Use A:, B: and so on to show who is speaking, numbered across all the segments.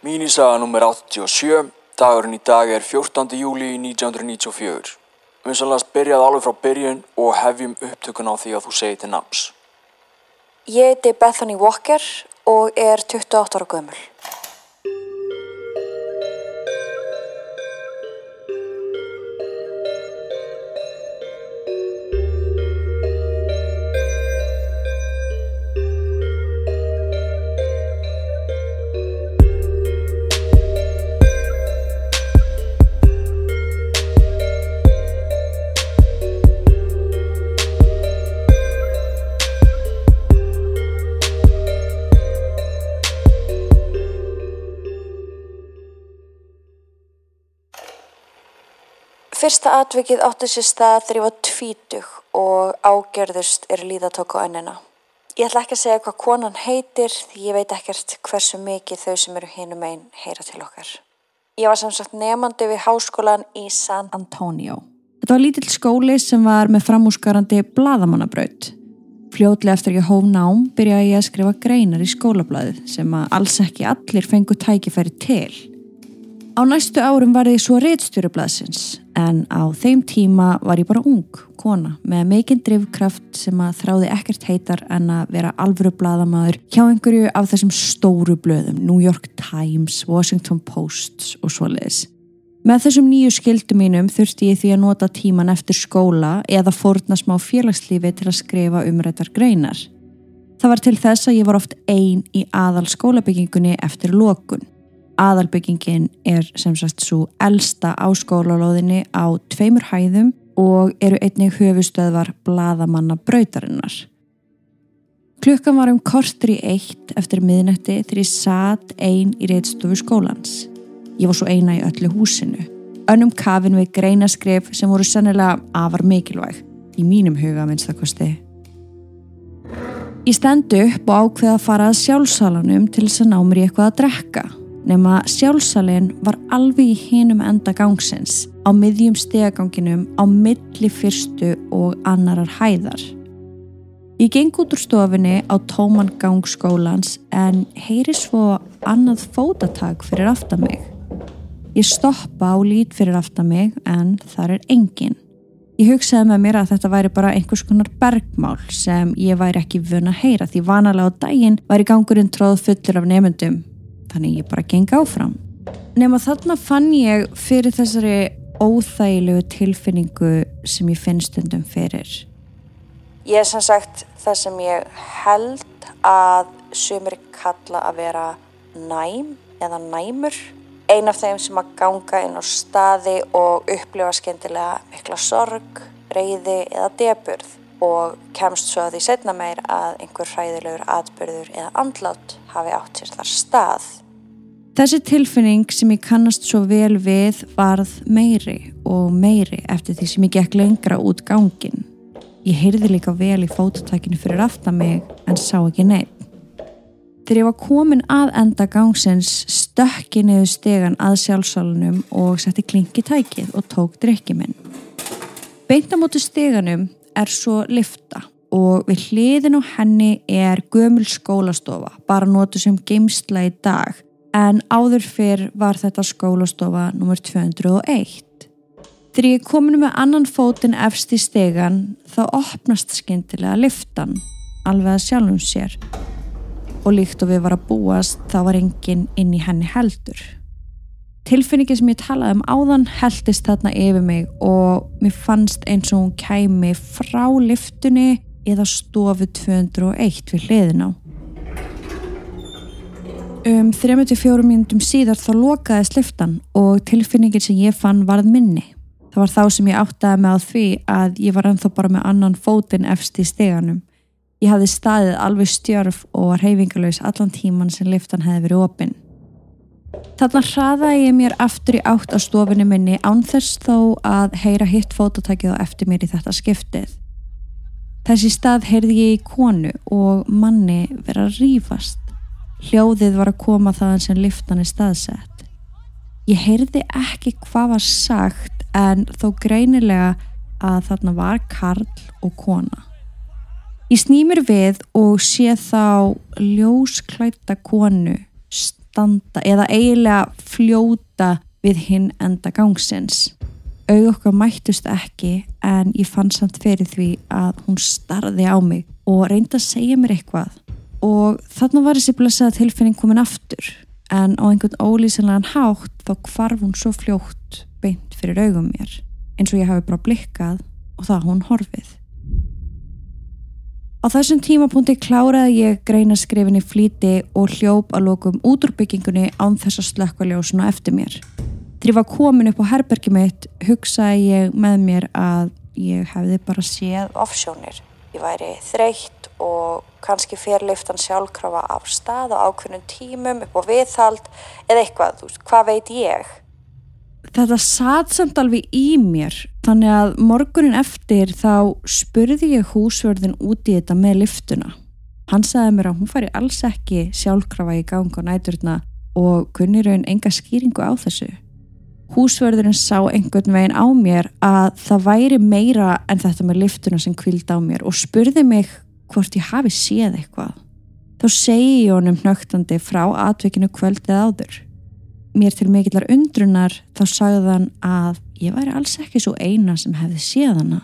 A: Mínisaga nr. 87, dagurinn í dag er 14. júli 1994. Við sannlega byrjaði alveg frá byrjun og hefjum upptökun á því að þú segir til nafns.
B: Ég heiti Bethany Walker og er 28 ára gömul. Fyrsta atvikið átti sér stað þegar ég var tvítug og ágerðust er líðatók á önnina. Ég ætla ekki að segja hvað konan heitir því ég veit ekkert hversu mikið þau sem eru hinum einn heyra til okkar. Ég var sem sagt nefandi við háskólan í San Antonio.
C: Þetta var lítill skóli sem var með framúsgarandi bladamannabraut. Fljótlega eftir ég hóf nám byrjaði ég að skrifa greinar í skólablaðið sem að alls ekki allir fengu tækifæri til. Á næstu árum var ég svo reittstjórublaðsins en á þeim tíma var ég bara ung, kona, með mikinn drivkraft sem að þráði ekkert heitar en að vera alvöru bladamæður hjá einhverju af þessum stóru blöðum, New York Times, Washington Post og svoleiðis. Með þessum nýju skildu mínum þurfti ég því að nota tíman eftir skóla eða forna smá félagslífi til að skrifa umrættar greinar. Það var til þess að ég var oft einn í aðal skólabyggingunni eftir lokun. Aðalbyggingin er sem sagt svo elsta á skólalóðinni á tveimur hæðum og eru einnig höfustöðvar bladamanna brautarinnar. Klukkan var um kortur í eitt eftir miðnætti þegar ég satt einn í reyðstofu skólans. Ég var svo eina í öllu húsinu. Önnum kafin við greinaskref sem voru sennilega afar mikilvæg, í mínum huga minnst það kosti. Ég stendu upp og ákveða að fara að sjálfsalanum til þess að ná mér í eitthvað að drekka nema sjálfsalinn var alveg í hinum enda gangsins á miðjum stegaganginum á milli fyrstu og annarar hæðar. Ég geng út úr stofinni á tóman gangskólans en heyri svo annað fótatag fyrir aftan mig. Ég stoppa á lít fyrir aftan mig en þar er engin. Ég hugsaði með mér að þetta væri bara einhvers konar bergmál sem ég væri ekki vun að heyra því vanalega á daginn væri gangurinn tróð fullur af nefndum þannig ég bara geng áfram. Nefn að þarna fann ég fyrir þessari óþægilegu tilfinningu sem ég finn stundum fyrir.
B: Ég er sem sagt það sem ég held að sumir kalla að vera næm eða næmur. Ein af þeim sem að ganga inn á staði og upplifa skemmtilega mikla sorg, reyði eða deburð og kemst svo að því setna meir að einhver hræðilegur atbyrður eða andlátt hafi átt sér þar stað.
C: Þessi tilfinning sem ég kannast svo vel við varð meiri og meiri eftir því sem ég gekk lengra út gangin. Ég heyrði líka vel í fótutækinu fyrir aftan mig en sá ekki neitt. Þegar ég var komin að enda gangsins stökki niður stegan að sjálfsálunum og setti klingi tækið og tók drikki minn. Beint á mótu steganum er svo lifta og við hliðin á henni er gömul skólastofa, bara nótu sem geimsla í dag, en áður fyrr var þetta skólastofa nr. 201. Þegar ég kominu með annan fótin efst í stegan þá opnast skindilega liftan, alveg að sjálfum sér og líkt og við var að búast þá var enginn inn í henni heldur. Tilfinningi sem ég talaði um áðan heldist þarna yfir mig og mér fannst eins og hún kæmi frá liftunni eða stofu 201 við hliðin á. Um 34 mínutum síðar þá lokaðist liftan og tilfinningin sem ég fann varð minni. Það var þá sem ég áttaði með á því að ég var ennþá bara með annan fótinn efst í steganum. Ég hafði staðið alveg stjörf og var reyfingalauðs allan tíman sem liftan hefði verið opinn. Þarna hraðaði ég mér aftur í átt á stofinu minni ánþess þó að heyra hitt fótatækið á eftir mér í þetta skiptið. Þessi stað heyrði ég í konu og manni verið að rýfast. Hljóðið var að koma þaðan sem liftan er staðsett. Ég heyrði ekki hvað var sagt en þó greinilega að þarna var karl og kona. Ég snýmir við og sé þá ljósklæta konu standa eða eiginlega fljóta við hinn enda gangsins. Aug okkar mættust ekki en ég fann samt fyrir því að hún starði á mig og reyndi að segja mér eitthvað og þarna var þessi blessaða tilfinning komin aftur en á einhvern ólýsanlegan hátt þá kvarf hún svo fljótt beint fyrir augum mér eins og ég hafi bara blikkað og það hún horfið. Á þessum tímapunkti kláraði ég greina skrifinni flíti og hljóp að lokum út úr byggingunni án þess að slökka ljósuna eftir mér. Þegar ég var komin upp á herbergi mitt hugsaði ég með mér að ég hefði bara séð offsjónir. Ég væri þreytt og kannski fyrrliftan sjálfkrafa af stað á ákveðnum tímum upp á viðhald eða eitthvað, þú veist, hvað veit ég? þetta satt samt alveg í mér þannig að morgunin eftir þá spurði ég húsverðin út í þetta með liftuna hann sagði mér að hún fari alls ekki sjálfkrafa í gang á næturna og kunni raun enga skýringu á þessu húsverðurinn sá einhvern veginn á mér að það væri meira en þetta með liftuna sem kvild á mér og spurði mig hvort ég hafi séð eitthvað þá segi ég honum hnögtandi frá atveikinu kvöldið áður mér til mikillar undrunar þá sagðan að ég væri alls ekki svo eina sem hefði séð hana,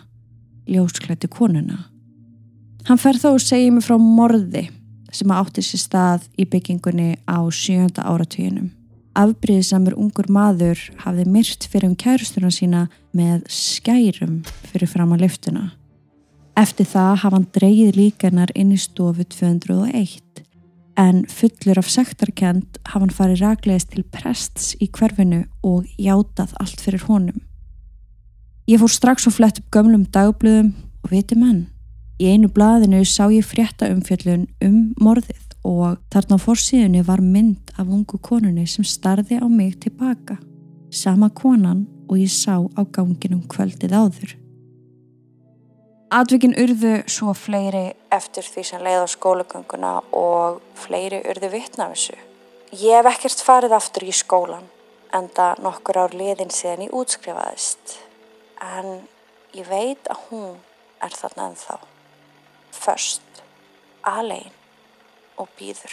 C: ljósklættu konuna. Hann fer þá og segir mér frá morði sem átti sér stað í byggingunni á sjönda áratíðinum. Afbríðisamur ungur maður hafði myrt fyrir um kærustuna sína með skærum fyrir fram að liftuna. Eftir það hafa hann dreyið líkanar inn í stofu 201 en fullur af sektarkend hafa hann farið raglegist til prests í hverfinu og játað allt fyrir honum. Ég fór strax og flett upp gömlum dagblöðum og viti menn. Í einu blaðinu sá ég frétta umfjöllun um morðið og þarna á fórsíðunni var mynd af ungu konunni sem starði á mig tilbaka. Sama konan og ég sá á ganginum kvöldið áður. Atvikin urðu svo fleiri eftir því sem leið á skólagönguna og fleiri urðu vittnafissu. Ég hef ekkert farið aftur í skólan enda nokkur ár liðin síðan ég útskrifaðist en ég veit að hún er þarna ennþá. Först, alein og býður.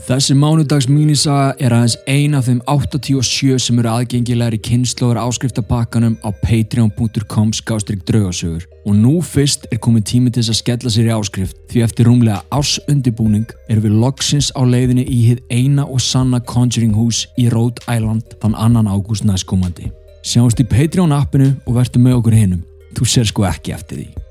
A: Þessi mánudags mínisaga er aðeins ein af þeim 87 sem eru aðgengilegar í kynnslóðar áskriftabakkanum á patreon.com skástrygg draugasögur og nú fyrst er komið tími til þess að skella sér í áskrift því eftir rúmlega ás undibúning erum við loksins á leiðinni í hitt eina og sanna Conjuring hús í Rhode Island þann annan ágúst næstkomandi. Sjáumst í Patreon appinu og verðum með okkur hinnum. Þú ser sko ekki eftir því.